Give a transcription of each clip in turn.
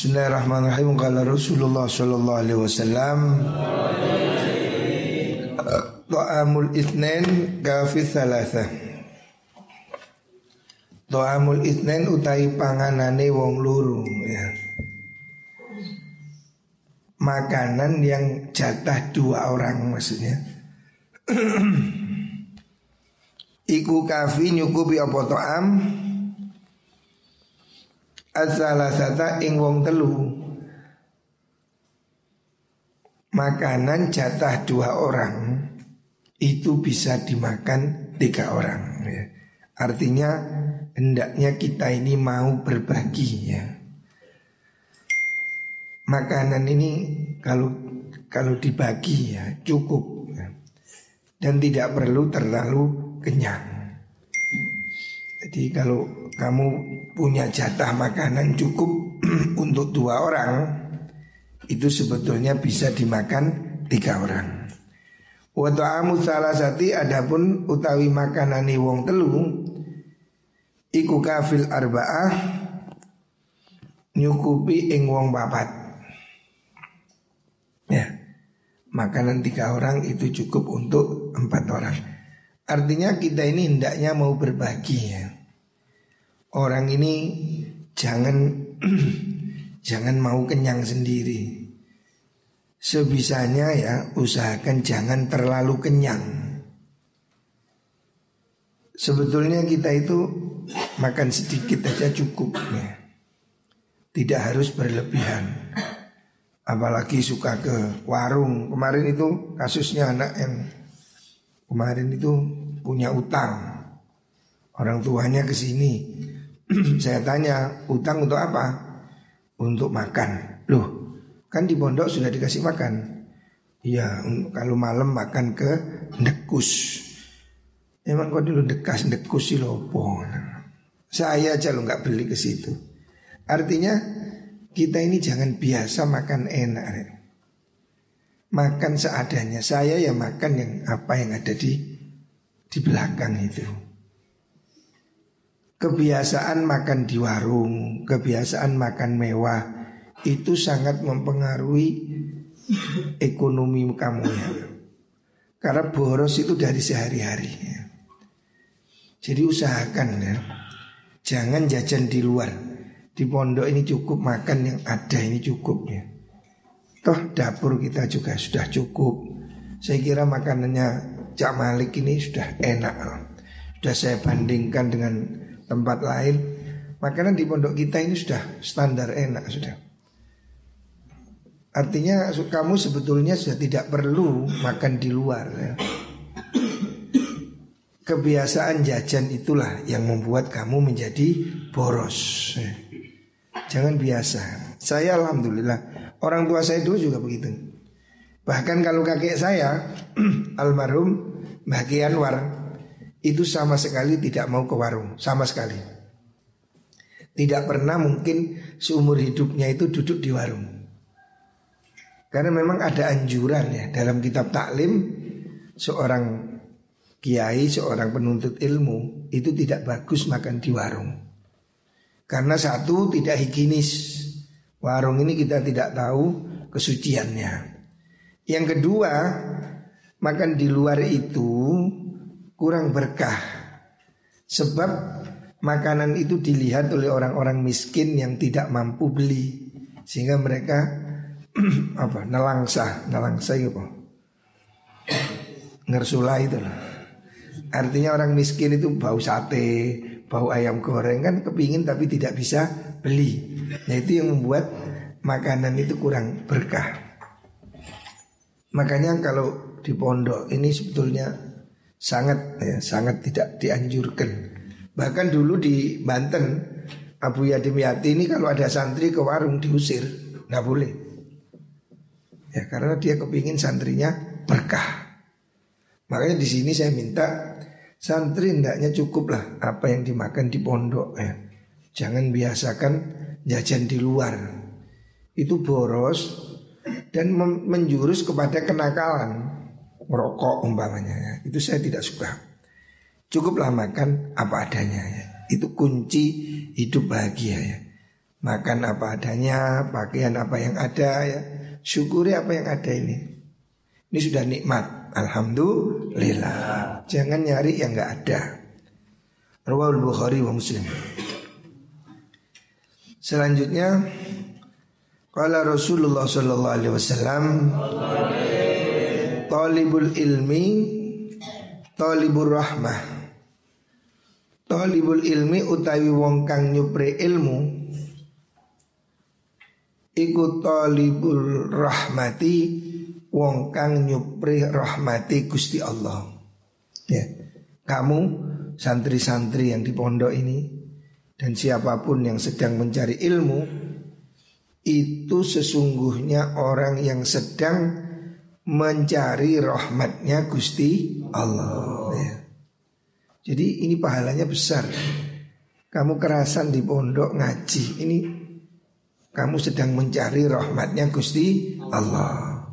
Bismillahirrahmanirrahim. Kalau Rasulullah Shallallahu Alaihi Wasallam Ta'amul ithnain kafi thalatha Ta'amul ithnain utai panganane wong luru ya. Makanan yang jatah dua orang maksudnya Iku kafi nyukupi apa ta'am Asalasata ing wong telu Makanan jatah dua orang Itu bisa dimakan tiga orang ya. Artinya hendaknya kita ini mau berbagi ya Makanan ini kalau kalau dibagi ya cukup ya. Dan tidak perlu terlalu kenyang Jadi kalau kamu punya jatah makanan cukup untuk dua orang itu sebetulnya bisa dimakan tiga orang. Wata'amu salah sati adapun utawi makanani wong telu iku kafil arba'ah nyukupi ing wong papat. Ya, makanan tiga orang itu cukup untuk empat orang. Artinya kita ini hendaknya mau berbagi ya orang ini jangan jangan mau kenyang sendiri. Sebisanya ya usahakan jangan terlalu kenyang. Sebetulnya kita itu makan sedikit aja cukup ya. Tidak harus berlebihan. Apalagi suka ke warung. Kemarin itu kasusnya anak yang kemarin itu punya utang. Orang tuanya ke sini saya tanya utang untuk apa? Untuk makan. Loh, kan di pondok sudah dikasih makan. Iya, kalau malam makan ke dekus. Emang kok dulu dekas dekus sih lopo. Saya aja lo nggak beli ke situ. Artinya kita ini jangan biasa makan enak. Makan seadanya. Saya ya makan yang apa yang ada di di belakang itu. Kebiasaan makan di warung, kebiasaan makan mewah itu sangat mempengaruhi ekonomi kamu ya. Karena boros itu dari sehari-hari ya. Jadi usahakan ya. Jangan jajan di luar. Di pondok ini cukup makan yang ada ini cukup ya. Toh dapur kita juga sudah cukup. Saya kira makanannya Cak Malik ini sudah enak. Sudah saya bandingkan dengan tempat lain Makanan di pondok kita ini sudah standar enak sudah Artinya kamu sebetulnya sudah tidak perlu makan di luar ya. Kebiasaan jajan itulah yang membuat kamu menjadi boros ya. Jangan biasa Saya Alhamdulillah Orang tua saya dulu juga begitu Bahkan kalau kakek saya Almarhum Mbah War itu sama sekali tidak mau ke warung, sama sekali. Tidak pernah mungkin seumur hidupnya itu duduk di warung. Karena memang ada anjuran ya dalam kitab taklim seorang kiai, seorang penuntut ilmu itu tidak bagus makan di warung. Karena satu tidak higienis. Warung ini kita tidak tahu kesuciannya. Yang kedua, makan di luar itu kurang berkah. Sebab makanan itu dilihat oleh orang-orang miskin yang tidak mampu beli sehingga mereka apa nelangsa nelangsa itu apa ngersula itu artinya orang miskin itu bau sate bau ayam goreng kan kepingin tapi tidak bisa beli nah itu yang membuat makanan itu kurang berkah makanya kalau di pondok ini sebetulnya sangat ya, sangat tidak dianjurkan. Bahkan dulu di Banten Abu Yadim Yati ini kalau ada santri ke warung diusir, nggak boleh. Ya karena dia kepingin santrinya berkah. Makanya di sini saya minta santri hendaknya cukup lah apa yang dimakan di pondok ya. Jangan biasakan jajan di luar. Itu boros dan menjurus kepada kenakalan merokok umpamanya ya. Itu saya tidak suka. Cukuplah makan apa adanya ya. Itu kunci hidup bahagia ya. Makan apa adanya, pakaian apa yang ada ya. Syukuri apa yang ada ini. Ini sudah nikmat. Alhamdulillah. Jangan nyari yang nggak ada. Rawal Bukhari wa Muslim. Selanjutnya Kala Rasulullah sallallahu alaihi wasallam Talibul ilmi Talibur rahmah. Talibul ilmi utawi wong kang nyupre ilmu Iku talibul rahmati Wong kang nyupri rahmati Gusti Allah. Ya Kamu santri-santri yang di pondok ini Dan siapa pun yang sedang mencari ilmu Itu sesungguhnya orang yang sedang mencari rahmatnya Gusti Allah. Ya. Jadi ini pahalanya besar. Kamu kerasan di pondok ngaji Ini kamu sedang mencari rahmatnya Gusti Allah.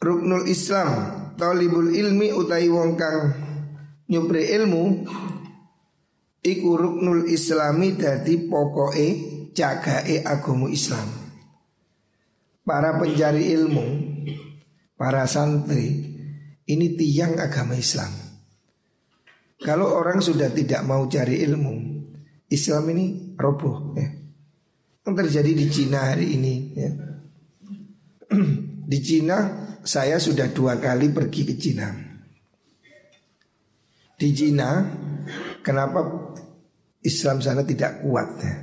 Ruknul Islam Talibul ilmi utai wong kang nyupri ilmu Iku ruknul islami dadi pokoke jagae agama Islam. Para pencari ilmu Para santri Ini tiang agama Islam. Kalau orang sudah tidak mau cari ilmu Islam ini roboh ya. Yang terjadi di Cina hari ini ya. Di Cina saya sudah dua kali pergi ke Cina Di Cina kenapa Islam sana tidak kuat ya?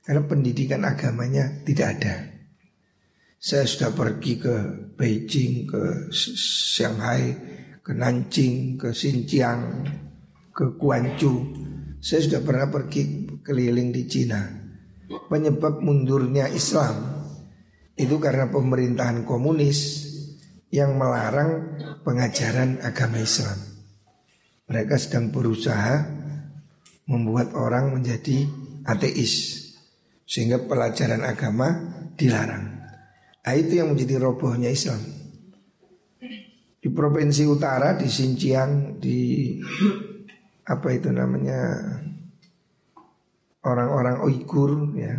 Karena pendidikan agamanya tidak ada Saya sudah pergi ke Beijing, ke Shanghai, ke Nanjing, ke Xinjiang, ke Guangzhou Saya sudah pernah pergi keliling di Cina penyebab mundurnya Islam itu karena pemerintahan komunis yang melarang pengajaran agama Islam. Mereka sedang berusaha membuat orang menjadi ateis sehingga pelajaran agama dilarang. Nah, itu yang menjadi robohnya Islam. Di provinsi utara di Xinjiang di apa itu namanya orang-orang Uighur ya.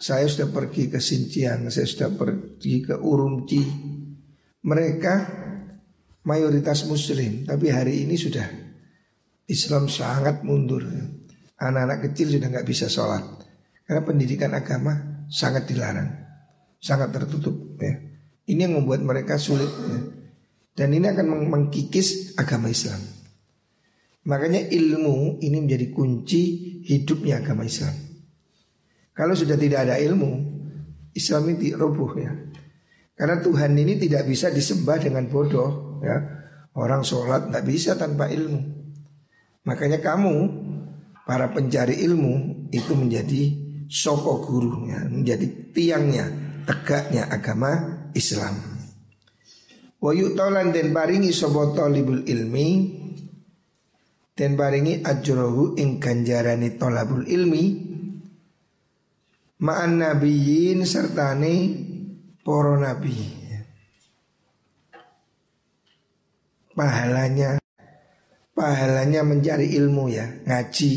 Saya sudah pergi ke Xinjiang, saya sudah pergi ke Urumqi. Mereka mayoritas muslim, tapi hari ini sudah Islam sangat mundur. Anak-anak kecil sudah nggak bisa sholat karena pendidikan agama sangat dilarang, sangat tertutup. Ya. Ini yang membuat mereka sulit. Ya. Dan ini akan mengkikis agama Islam. Makanya ilmu ini menjadi kunci hidupnya agama Islam. Kalau sudah tidak ada ilmu, Islam ini roboh ya. Karena Tuhan ini tidak bisa disembah dengan bodoh ya. Orang sholat tidak bisa tanpa ilmu. Makanya kamu para pencari ilmu itu menjadi soko guru ya, menjadi tiangnya, tegaknya agama Islam. Wa yu'tolan dan paringi soboto libul ilmi dan paringi ajrohu ing ganjarani tolabul ilmi ma'an nabiyyin sertane poro nabi pahalanya pahalanya mencari ilmu ya ngaji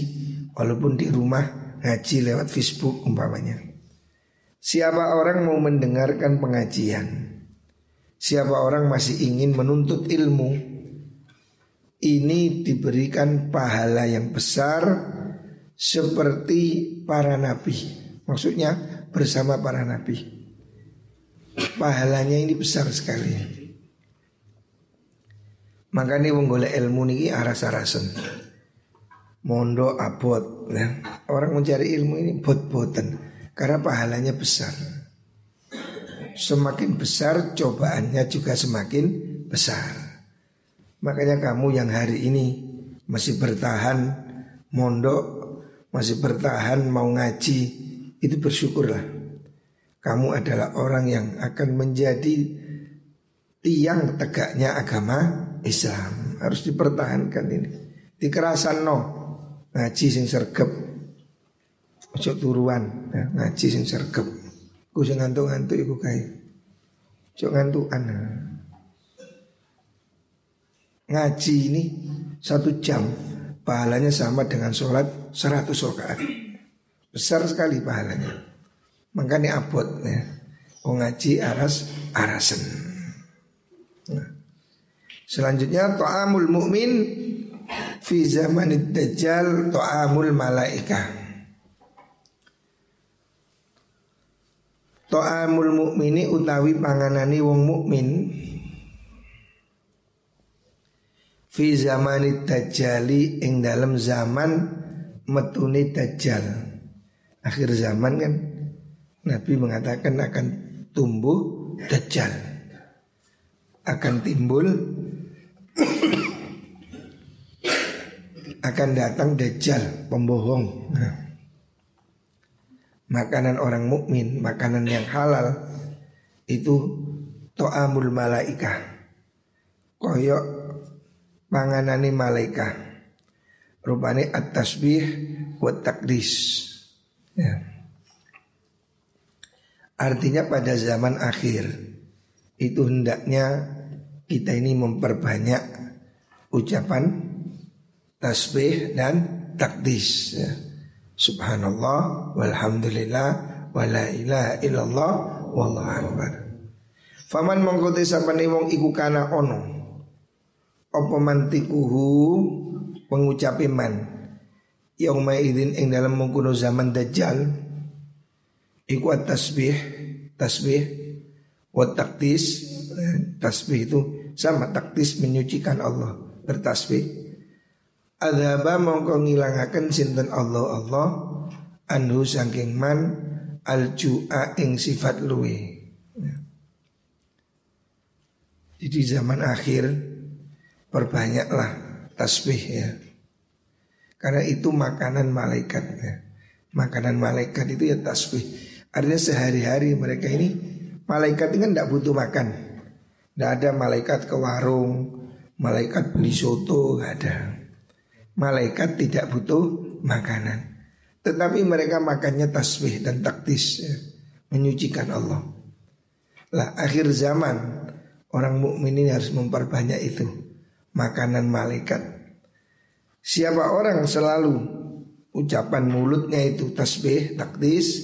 walaupun di rumah ngaji lewat Facebook umpamanya siapa orang mau mendengarkan pengajian siapa orang masih ingin menuntut ilmu ini diberikan pahala yang besar seperti para nabi. Maksudnya bersama para nabi. Pahalanya ini besar sekali. Makanya wong golek ilmu niki aras-arasen. Mondo abot ya. Orang mencari ilmu ini bot-boten karena pahalanya besar. Semakin besar cobaannya juga semakin besar. Makanya kamu yang hari ini masih bertahan mondok, masih bertahan mau ngaji, itu bersyukurlah. Kamu adalah orang yang akan menjadi tiang tegaknya agama Islam. Harus dipertahankan ini. Dikerasan no, ngaji sing sergep. Ojo turuan, ya, ngaji sing sergep. Ku sing ngantuk-ngantuk iku kae. Ojo ngantukan. Ngaji ini satu jam Pahalanya sama dengan sholat seratus rakaat Besar sekali pahalanya. Makanya abot ya. Ngaji aras arasen. Nah. Selanjutnya ta'amul mukmin fi zamanid dajjal ta'amul malaika. Ta'amul mukmini utawi panganani wong mukmin fi zamanid dajjali ing dalam zaman metuni dajjal. Akhir zaman kan Nabi mengatakan akan tumbuh dajjal. Akan timbul akan datang dajjal pembohong. Nah, makanan orang mukmin, makanan yang halal itu to'amul malaika. Koyok panganani malaika. Rupane at-tasbih wa takdis. Ya. Artinya pada zaman akhir itu hendaknya kita ini memperbanyak ucapan tasbih dan takdis ya. Subhanallah walhamdulillah wala ilaha illallah wallahu akbar. Faman mongko sapane wong iku kana ono apa mantikuhu pengucapi man yauma idzin ing dalam mengkuno zaman dajjal iku tasbih tasbih wa takdis eh, tasbih itu sama taktis menyucikan Allah bertasbih Adhaba mongko ngilangaken sinten Allah Allah anhu saking man aljua ing sifat luwe. Ya. Jadi zaman akhir perbanyaklah tasbih ya. Karena itu makanan malaikat ya. Makanan malaikat itu ya tasbih. Artinya sehari-hari mereka ini malaikat ini kan tidak butuh makan. Tidak ada malaikat ke warung, malaikat beli soto, nggak ada. Malaikat tidak butuh makanan. Tetapi mereka makannya tasbih dan taktis ya, menyucikan Allah. Lah akhir zaman orang mukmin ini harus memperbanyak itu makanan malaikat. Siapa orang selalu ucapan mulutnya itu tasbih, taktis,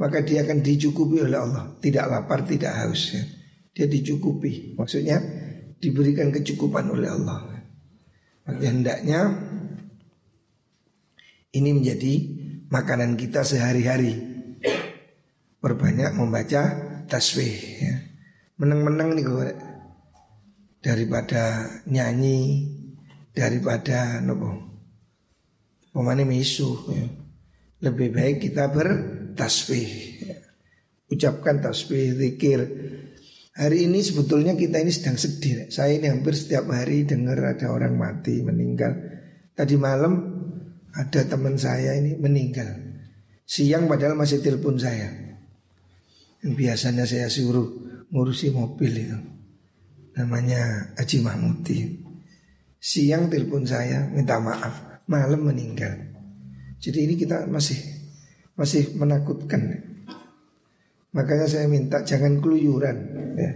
maka dia akan dicukupi oleh Allah. Tidak lapar, tidak haus. Ya dia dicukupi. Maksudnya diberikan kecukupan oleh Allah. Maka hendaknya ini menjadi makanan kita sehari-hari. Perbanyak membaca tasbih ya. Menang-menang nih gue daripada nyanyi, daripada nopo pemane misu ya. Lebih baik kita bertasbih ya. Ucapkan tasbih, zikir Hari ini sebetulnya kita ini sedang sedih. Saya ini hampir setiap hari dengar ada orang mati, meninggal. Tadi malam ada teman saya ini meninggal. Siang padahal masih telepon saya. Biasanya saya suruh ngurusi mobil itu. Namanya Haji Mahmudi. Siang telepon saya minta maaf, malam meninggal. Jadi ini kita masih masih menakutkan. Makanya saya minta jangan keluyuran ya.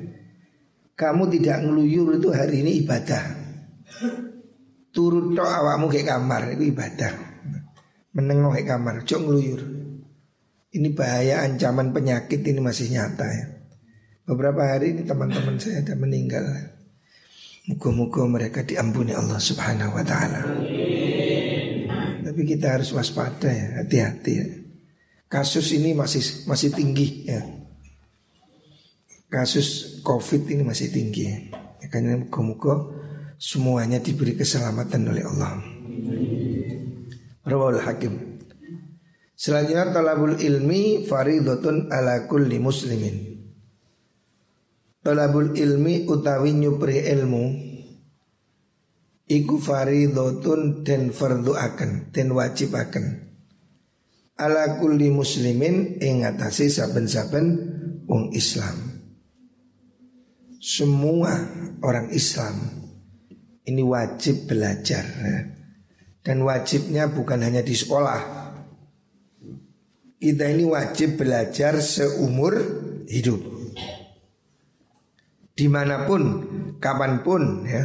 Kamu tidak ngeluyur itu hari ini ibadah. Turut tok awakmu ke kamar itu ibadah. Menengok ke kamar, cok ngeluyur. Ini bahaya ancaman penyakit ini masih nyata ya. Beberapa hari ini teman-teman saya ada meninggal. Muka-muka mereka diampuni Allah subhanahu wa ta'ala. Tapi kita harus waspada ya, hati-hati ya kasus ini masih masih tinggi ya. Kasus Covid ini masih tinggi. Ya, karena muka semuanya diberi keselamatan oleh Allah. Rawal Hakim. Selanjutnya talabul ilmi faridotun ala kulli muslimin. Talabul ilmi utawi nyupri ilmu iku faridotun dan fardu akan dan wajib akan ala kulli muslimin ing saben-saben wong Islam. Semua orang Islam ini wajib belajar ya. dan wajibnya bukan hanya di sekolah. Kita ini wajib belajar seumur hidup. Di mana pun, kapan pun ya.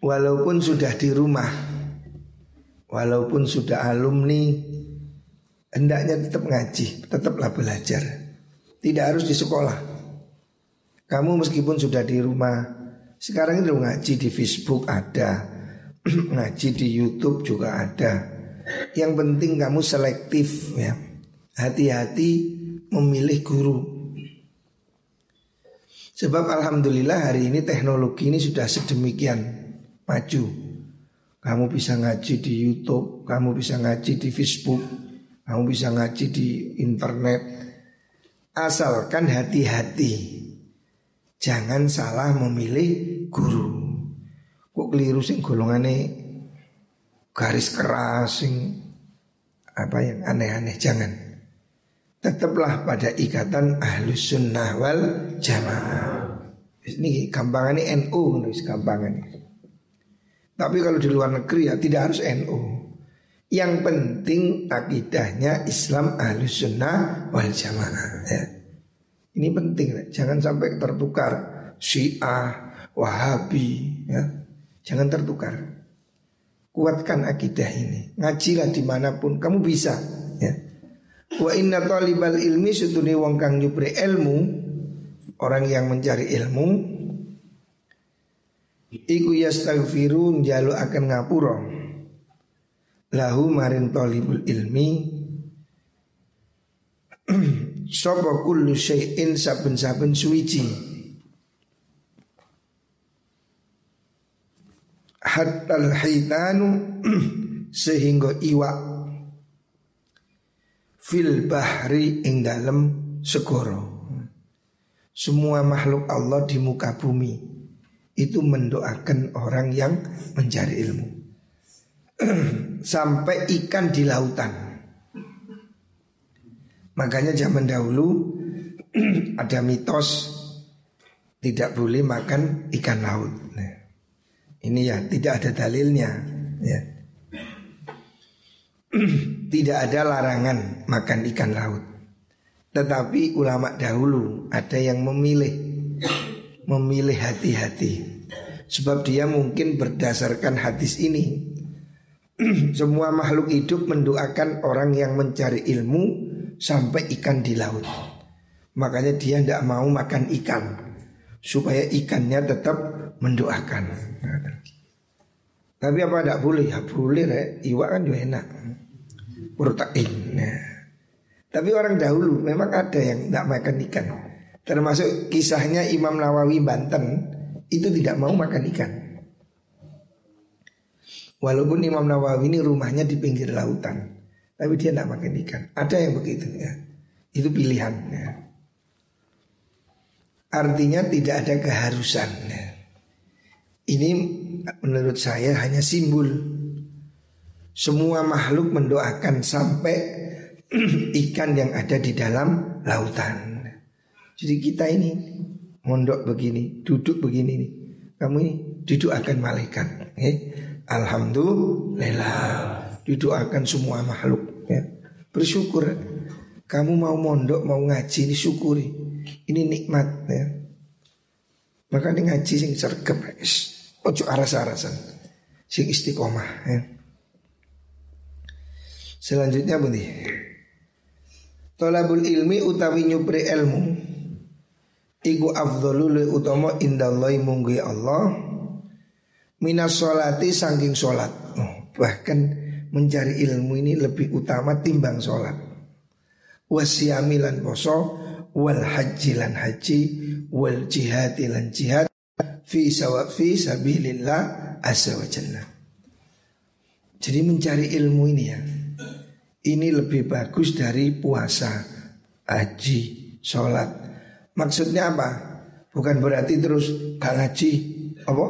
Walaupun sudah di rumah Walaupun sudah alumni Hendaknya tetap ngaji Tetaplah belajar. Tidak harus di sekolah. Kamu meskipun sudah di rumah Sekarang ini ngaji di Facebook ada Ngaji di Youtube juga ada. Yang penting kamu selektif ya. Hati-hati memilih guru. Sebab Alhamdulillah hari ini teknologi ini sudah sedemikian maju kamu bisa ngaji di YouTube, kamu bisa ngaji di Facebook, kamu bisa ngaji di internet. Asalkan hati-hati. Jangan salah memilih guru. Kok keliru sing golongane garis keras sing apa yang aneh-aneh jangan. Tetaplah pada ikatan ahlus sunnah wal jamaah. Ini gampangannya NU nulis gampangannya. Tapi kalau di luar negeri ya tidak harus NU. Yang penting akidahnya Islam ahlus sunnah wal jamaah. Ya. Ini penting, jangan sampai tertukar Syiah, Wahabi, ya. Jangan tertukar. Kuatkan akidah ini. Ngajilah di mana pun kamu bisa. Ya. Wa inna talibal ilmi sutuni wong kang nyupri ilmu Orang yang mencari ilmu Iku yastaghfirun jalu akan ngapura. Lahu marin talibul ilmi. Sopo kullu syai'in saben-saben suwici Hatta al-hitanu Sehingga iwak Fil bahri ing dalem segoro Semua makhluk Allah di muka bumi itu mendoakan orang yang mencari ilmu. Sampai ikan di lautan. Makanya zaman dahulu ada mitos tidak boleh makan ikan laut. Nah, ini ya tidak ada dalilnya. Ya. tidak ada larangan makan ikan laut. Tetapi ulama dahulu ada yang memilih memilih hati-hati. Sebab dia mungkin berdasarkan hadis ini Semua makhluk hidup mendoakan orang yang mencari ilmu sampai ikan di laut Makanya dia tidak mau makan ikan Supaya ikannya tetap mendoakan Tapi apa tidak boleh? Ya boleh ya. Iwak kan juga enak Protein nah. Tapi orang dahulu memang ada yang tidak makan ikan Termasuk kisahnya Imam Nawawi Banten itu tidak mau makan ikan. Walaupun Imam Nawawi ini rumahnya di pinggir lautan, tapi dia tidak makan ikan. Ada yang begitu ya. Itu pilihan. Ya. Artinya tidak ada keharusan. Ya. Ini menurut saya hanya simbol. Semua makhluk mendoakan sampai ikan yang ada di dalam lautan. Jadi kita ini mondok begini, duduk begini nih. Kamu ini didoakan malaikat. Eh? Alhamdulillah. Didoakan semua makhluk. Ya. Bersyukur. Kamu mau mondok, mau ngaji, ini syukuri. Ini nikmat ya. Maka ini ngaji sing sergap Ojo aras-arasan Sing istiqomah ya. Selanjutnya bunyi Tolabul ilmi utawi nyupri ilmu Iku afdolul utama indallahi munggu Allah. Minas sholati sangking sholat. Oh, Bahkan mencari ilmu ini lebih utama timbang sholat. Wasyamilan poso Wal haji lan haji Wal jihadi lan jihad Fi sawab fi sabilillah Asa wa Jadi mencari ilmu ini ya Ini lebih bagus dari puasa Haji Sholat Maksudnya apa? Bukan berarti terus gak ngaji Apa?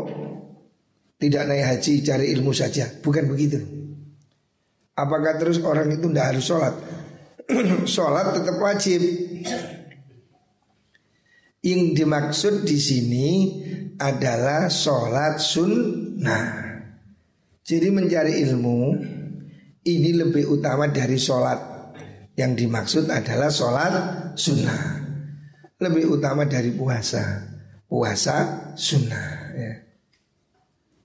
Tidak naik haji cari ilmu saja Bukan begitu Apakah terus orang itu tidak harus sholat? sholat tetap wajib Yang dimaksud di sini adalah sholat sunnah Jadi mencari ilmu Ini lebih utama dari sholat Yang dimaksud adalah sholat sunnah lebih utama dari puasa. Puasa sunnah ya.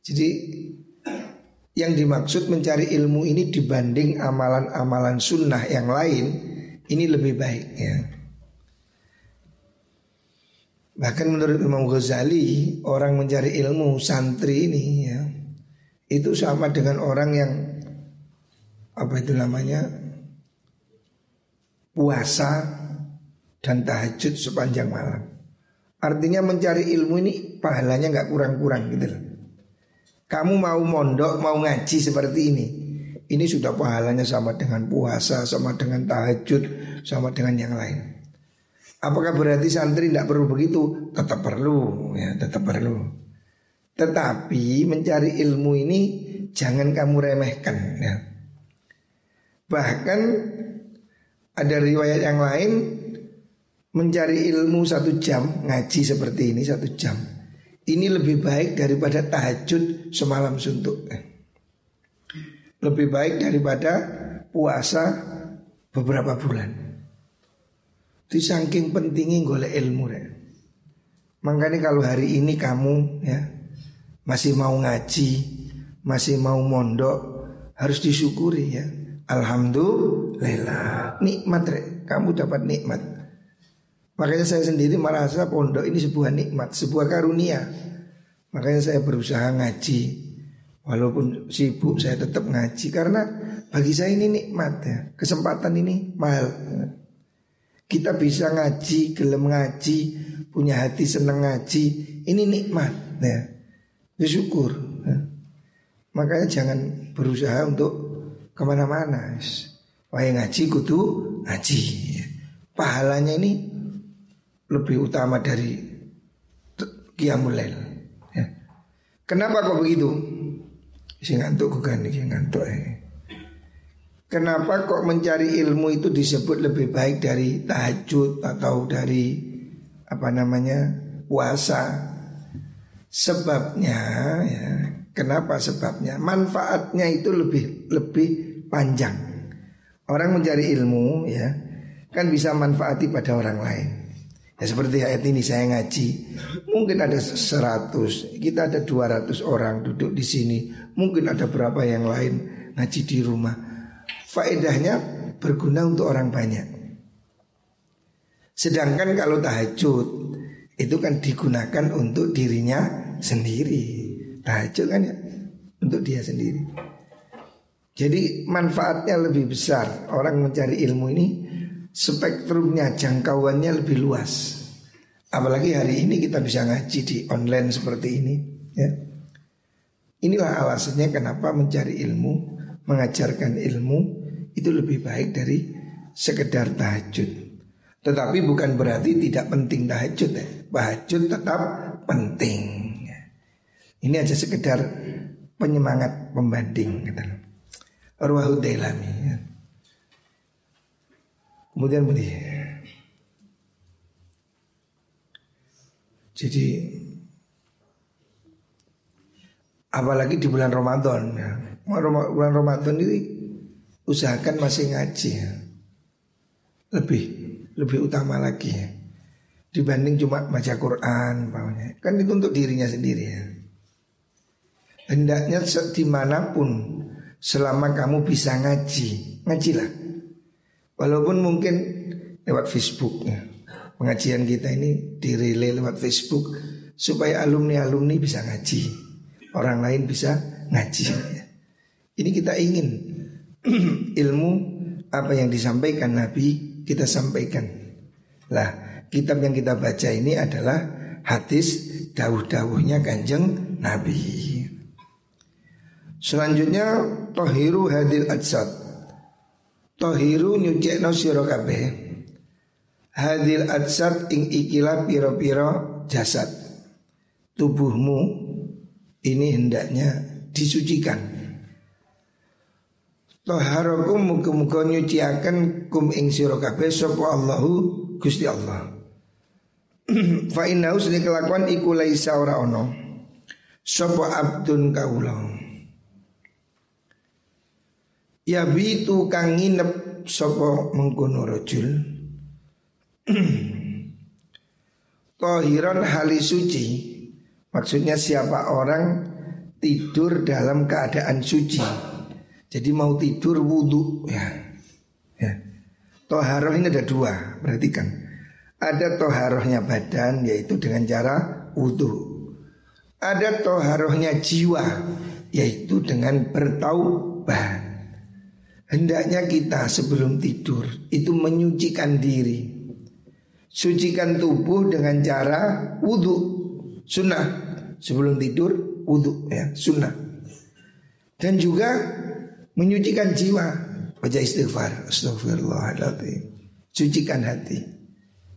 Jadi yang dimaksud mencari ilmu ini dibanding amalan-amalan sunnah yang lain ini lebih baik ya. Bahkan menurut Imam Ghazali orang mencari ilmu santri ini ya itu sama dengan orang yang apa itu namanya puasa dan tahajud sepanjang malam. Artinya mencari ilmu ini pahalanya nggak kurang-kurang gitu loh. Kamu mau mondok, mau ngaji seperti ini. Ini sudah pahalanya sama dengan puasa, sama dengan tahajud, sama dengan yang lain. Apakah berarti santri tidak perlu begitu? Tetap perlu, ya tetap perlu. Tetapi mencari ilmu ini jangan kamu remehkan. Ya. Bahkan ada riwayat yang lain mencari ilmu satu jam ngaji seperti ini satu jam ini lebih baik daripada tahajud semalam suntuk. Lebih baik daripada puasa beberapa bulan. Itu saking pentingnya golek ilmu ya. Makanya kalau hari ini kamu ya masih mau ngaji, masih mau mondok, harus disyukuri ya. Alhamdulillah, nikmat rek. Kamu dapat nikmat. Makanya saya sendiri merasa pondok ini sebuah nikmat, sebuah karunia. Makanya saya berusaha ngaji. Walaupun sibuk saya tetap ngaji karena bagi saya ini nikmat ya. Kesempatan ini mahal. Kita bisa ngaji, gelem ngaji, punya hati senang ngaji, ini nikmat ya. Bersyukur. Ya. Makanya jangan berusaha untuk ke mana-mana. Wah ngaji kudu ngaji. Pahalanya ini lebih utama dari Qiyamul. Ya. Kenapa kok begitu? Si ngantuk ini ngantuk eh. Kenapa kok mencari ilmu itu disebut lebih baik dari tahajud atau dari apa namanya puasa? Sebabnya ya, kenapa sebabnya? Manfaatnya itu lebih lebih panjang. Orang mencari ilmu ya kan bisa manfaati pada orang lain. Ya seperti ayat ini saya ngaji. Mungkin ada 100 Kita ada 200 orang duduk di sini. Mungkin ada berapa yang lain Ngaji di rumah. Faedahnya berguna untuk orang banyak. Sedangkan kalau tahajud Itu kan digunakan untuk dirinya sendiri. Tahajud kan ya Untuk dia sendiri. Jadi manfaatnya lebih besar. Orang mencari ilmu ini spektrumnya jangkauannya lebih luas. Apalagi hari ini kita bisa ngaji di online seperti ini ya. Inilah alasannya kenapa mencari ilmu, mengajarkan ilmu itu lebih baik dari sekedar tahajud. Tetapi bukan berarti tidak penting tahajud ya. Tahajud tetap penting. Ya. Ini aja sekedar penyemangat pembanding gitu. Ruahud ya. Kemudian begini. Jadi apalagi di bulan Ramadan ya. Bulan Ramadan ini usahakan masih ngaji ya. Lebih lebih utama lagi ya. Dibanding cuma baca Quran pokoknya. Kan itu untuk dirinya sendiri ya. Hendaknya di mana pun selama kamu bisa ngaji, ngajilah. Walaupun mungkin lewat Facebook. Pengajian kita ini dirilai lewat Facebook supaya alumni-alumni bisa ngaji. Orang lain bisa ngaji. Ini kita ingin ilmu apa yang disampaikan Nabi kita sampaikan. Lah, kitab yang kita baca ini adalah hadis dawuh-dawuhnya kanjeng Nabi. Selanjutnya Tohiru Hadil Adsad Tohiru nyucekno sira kabeh. Hadil adsad ing ikilah piro-piro jasad. Tubuhmu ini hendaknya disucikan. Toharokum muka-muka nyuciakan kum ing sira kabeh sapa Allahu Gusti Allah. Fa innahu kelakuan iku laisa ora ono. Sapa abdun kaulah. Ya bitu kang nginep sopo mengkono rojul Tohiron hali suci Maksudnya siapa orang tidur dalam keadaan suci. Jadi mau tidur wudhu ya. ya. Toharoh ini ada dua, perhatikan. Ada toharohnya badan yaitu dengan cara wudhu. Ada toharohnya jiwa yaitu dengan bertaubat. Hendaknya kita sebelum tidur itu menyucikan diri. Sucikan tubuh dengan cara wudhu Sunnah. Sebelum tidur wudhu ya sunnah. Dan juga menyucikan jiwa. Baca istighfar. Astagfirullahaladzim Sucikan hati.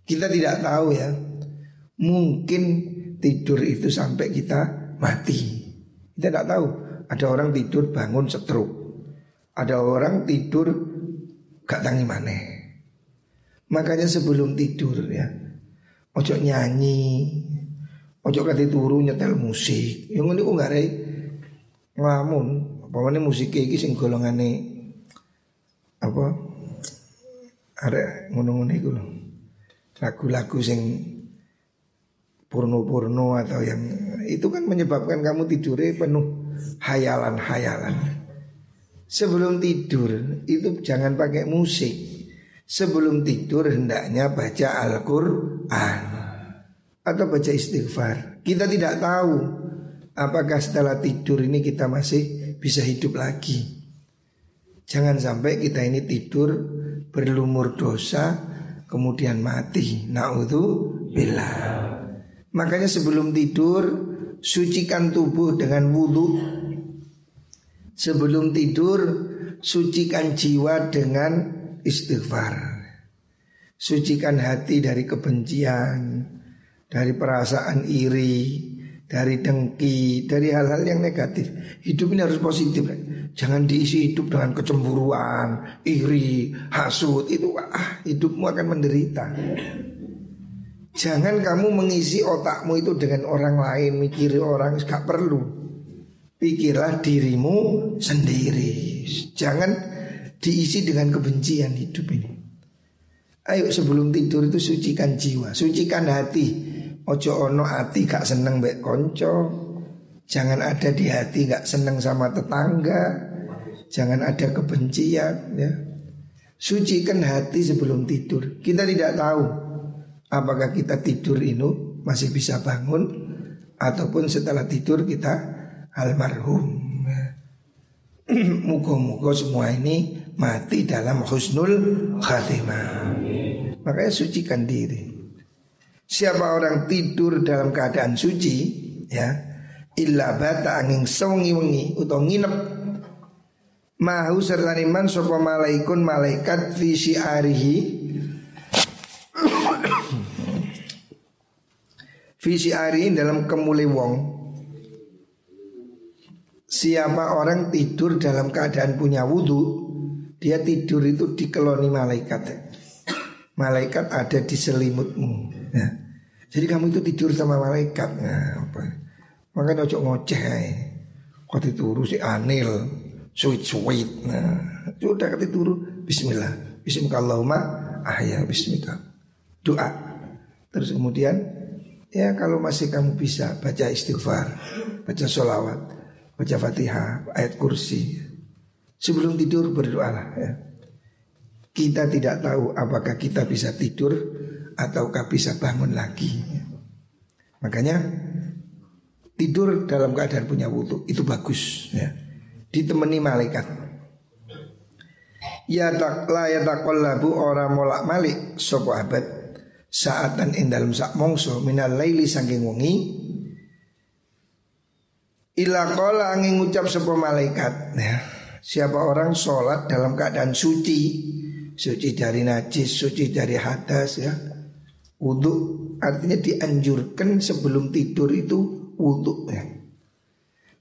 Kita tidak tahu ya. Mungkin tidur itu sampai kita mati. Kita tidak tahu. Ada orang tidur bangun stroke ada orang tidur gak tangi mana. Makanya sebelum tidur ya, ojo nyanyi, ojo kati turu nyetel musik. Yang ini kok gak ada ngelamun. Apa musik ini sing golongane apa? Ada ngono-ngono itu loh. Lagu-lagu sing porno-porno atau yang itu kan menyebabkan kamu tidurnya penuh hayalan-hayalan. Sebelum tidur itu jangan pakai musik. Sebelum tidur hendaknya baca Al-Quran atau baca istighfar. Kita tidak tahu apakah setelah tidur ini kita masih bisa hidup lagi. Jangan sampai kita ini tidur berlumur dosa kemudian mati. Naudzubillah. Makanya sebelum tidur sucikan tubuh dengan wudhu Sebelum tidur sucikan jiwa dengan istighfar. Sucikan hati dari kebencian, dari perasaan iri, dari dengki, dari hal-hal yang negatif. Hidup ini harus positif. Jangan diisi hidup dengan kecemburuan, iri, hasut. Itu ah, hidupmu akan menderita. Jangan kamu mengisi otakmu itu dengan orang lain, mikiri orang, gak perlu. Pikirlah dirimu sendiri. Jangan diisi dengan kebencian hidup ini. Ayo sebelum tidur itu sucikan jiwa Sucikan hati. Ojo ono hati gak seneng baik konco Jangan ada di hati gak seneng sama tetangga. Jangan ada kebencian ya. Sucikan hati sebelum tidur. Kita tidak tahu Apakah kita tidur ini masih bisa bangun Ataupun setelah tidur kita almarhum. Muka-muka semua ini mati dalam husnul khatimah. Makanya sucikan diri. Siapa orang tidur dalam keadaan suci, ya, illa bata angin sewengi wengi atau nginep mahu serta iman sopa malaikun malaikat visi arihi visi arihi dalam kemuli wong Siapa orang tidur dalam keadaan punya wudhu Dia tidur itu dikeloni malaikat. Malaikat ada di selimutmu. Ya. Jadi kamu itu tidur sama malaikat. Nah, apa? Ojo ngoceh Kau tidur si anil? Sweet-sweet. Nah, Sudah tidur Bismillah. Bismillahirrahmanirrahim Ahya bismillah. Doa. Terus kemudian Ya kalau masih kamu bisa baca istighfar Baca sholawat baca Fatihah, ayat kursi. Sebelum tidur berdoalah ya. Kita tidak tahu apakah kita bisa tidur ataukah bisa bangun lagi. Makanya tidur dalam keadaan punya wudhu itu bagus ya. Ditemani malaikat. Ya tak la ya taqallabu ora molak malik sapa abad saatan dalem sak mongso minal laili saking wengi Ila angin ngucap sebuah malaikat ya. Siapa orang sholat dalam keadaan suci Suci dari najis, suci dari hadas ya. Wudhu artinya dianjurkan sebelum tidur itu wudhu ya.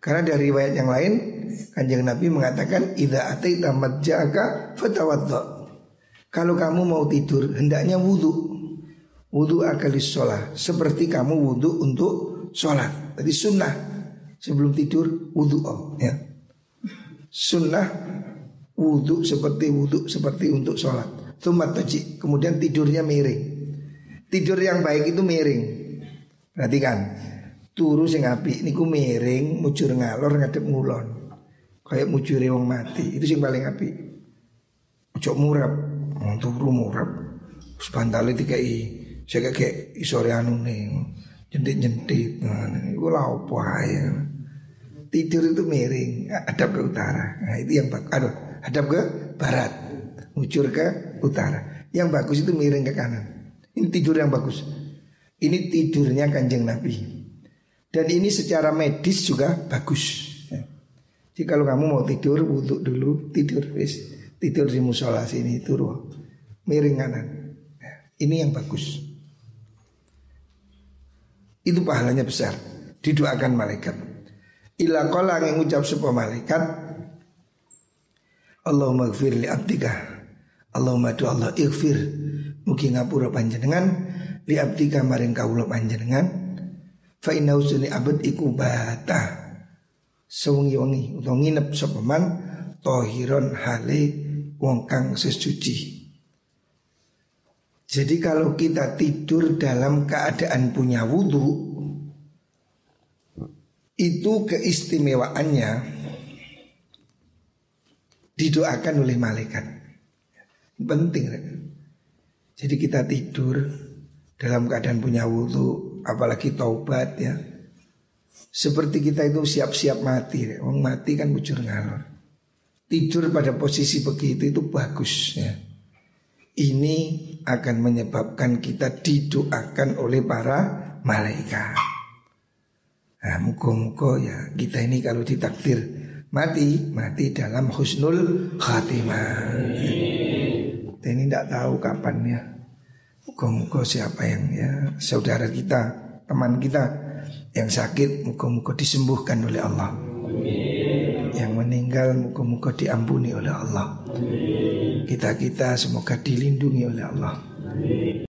Karena dari riwayat yang lain Kanjeng Nabi mengatakan Ida ataita jaga fatawaddo. Kalau kamu mau tidur hendaknya wudhu. Wudhu akalis sholat. Seperti kamu wudhu untuk sholat. Jadi sunnah sebelum tidur wudhu ya. Sunnah wudhu seperti wudhu seperti untuk sholat. Tumat taji. Kemudian tidurnya miring. Tidur yang baik itu miring. Perhatikan. Turu sing apik niku miring, mujur ngalor ngadep ngulon. Kayak mujure wong mati, itu sing paling apik. Ojo murab, turu murab. Terus bantale dikai saya kayak isore anune. Jentit-jentit. Nah, iku lha opo ae. Tidur itu miring, hadap ke utara. Nah, itu yang bagus. Aduh, hadap ke barat. Mujur ke utara. Yang bagus itu miring ke kanan. Ini tidur yang bagus. Ini tidurnya kanjeng Nabi. Dan ini secara medis juga bagus. Jadi kalau kamu mau tidur, wudhu dulu, tidur, wis. Tidur di musola sini, turu. Miring kanan. Ini yang bagus. Itu pahalanya besar. Didoakan malaikat. Ila kola yang ucap sebuah malaikat. Allahumma gfir li abdika. Allahumma do Allah ighfir. Mugi ngapura panjenengan li abdika maring kawula panjenengan. Fa inna usuni abad iku bata. Sewengi-wengi utawa nginep sapa man tohiron hale wong kang sesuci. Jadi kalau kita tidur dalam keadaan punya wudhu Itu keistimewaannya Didoakan oleh malaikat. Penting Jadi kita tidur dalam keadaan punya wudhu Apalagi taubat ya. Seperti kita itu siap-siap mati Orang mati kan bujur ngalor. Tidur pada posisi begitu itu bagus ya ini akan menyebabkan kita didoakan oleh para malaikat. Nah, muka-muka ya kita ini kalau ditakdir mati, mati dalam husnul khatimah. Kita ini tidak tahu kapan ya. Muka-muka siapa yang ya saudara kita, teman kita yang sakit, muka-muka disembuhkan oleh Allah. Yang meninggal, muka-muka diampuni oleh Allah. Kita-kita semoga dilindungi oleh Allah.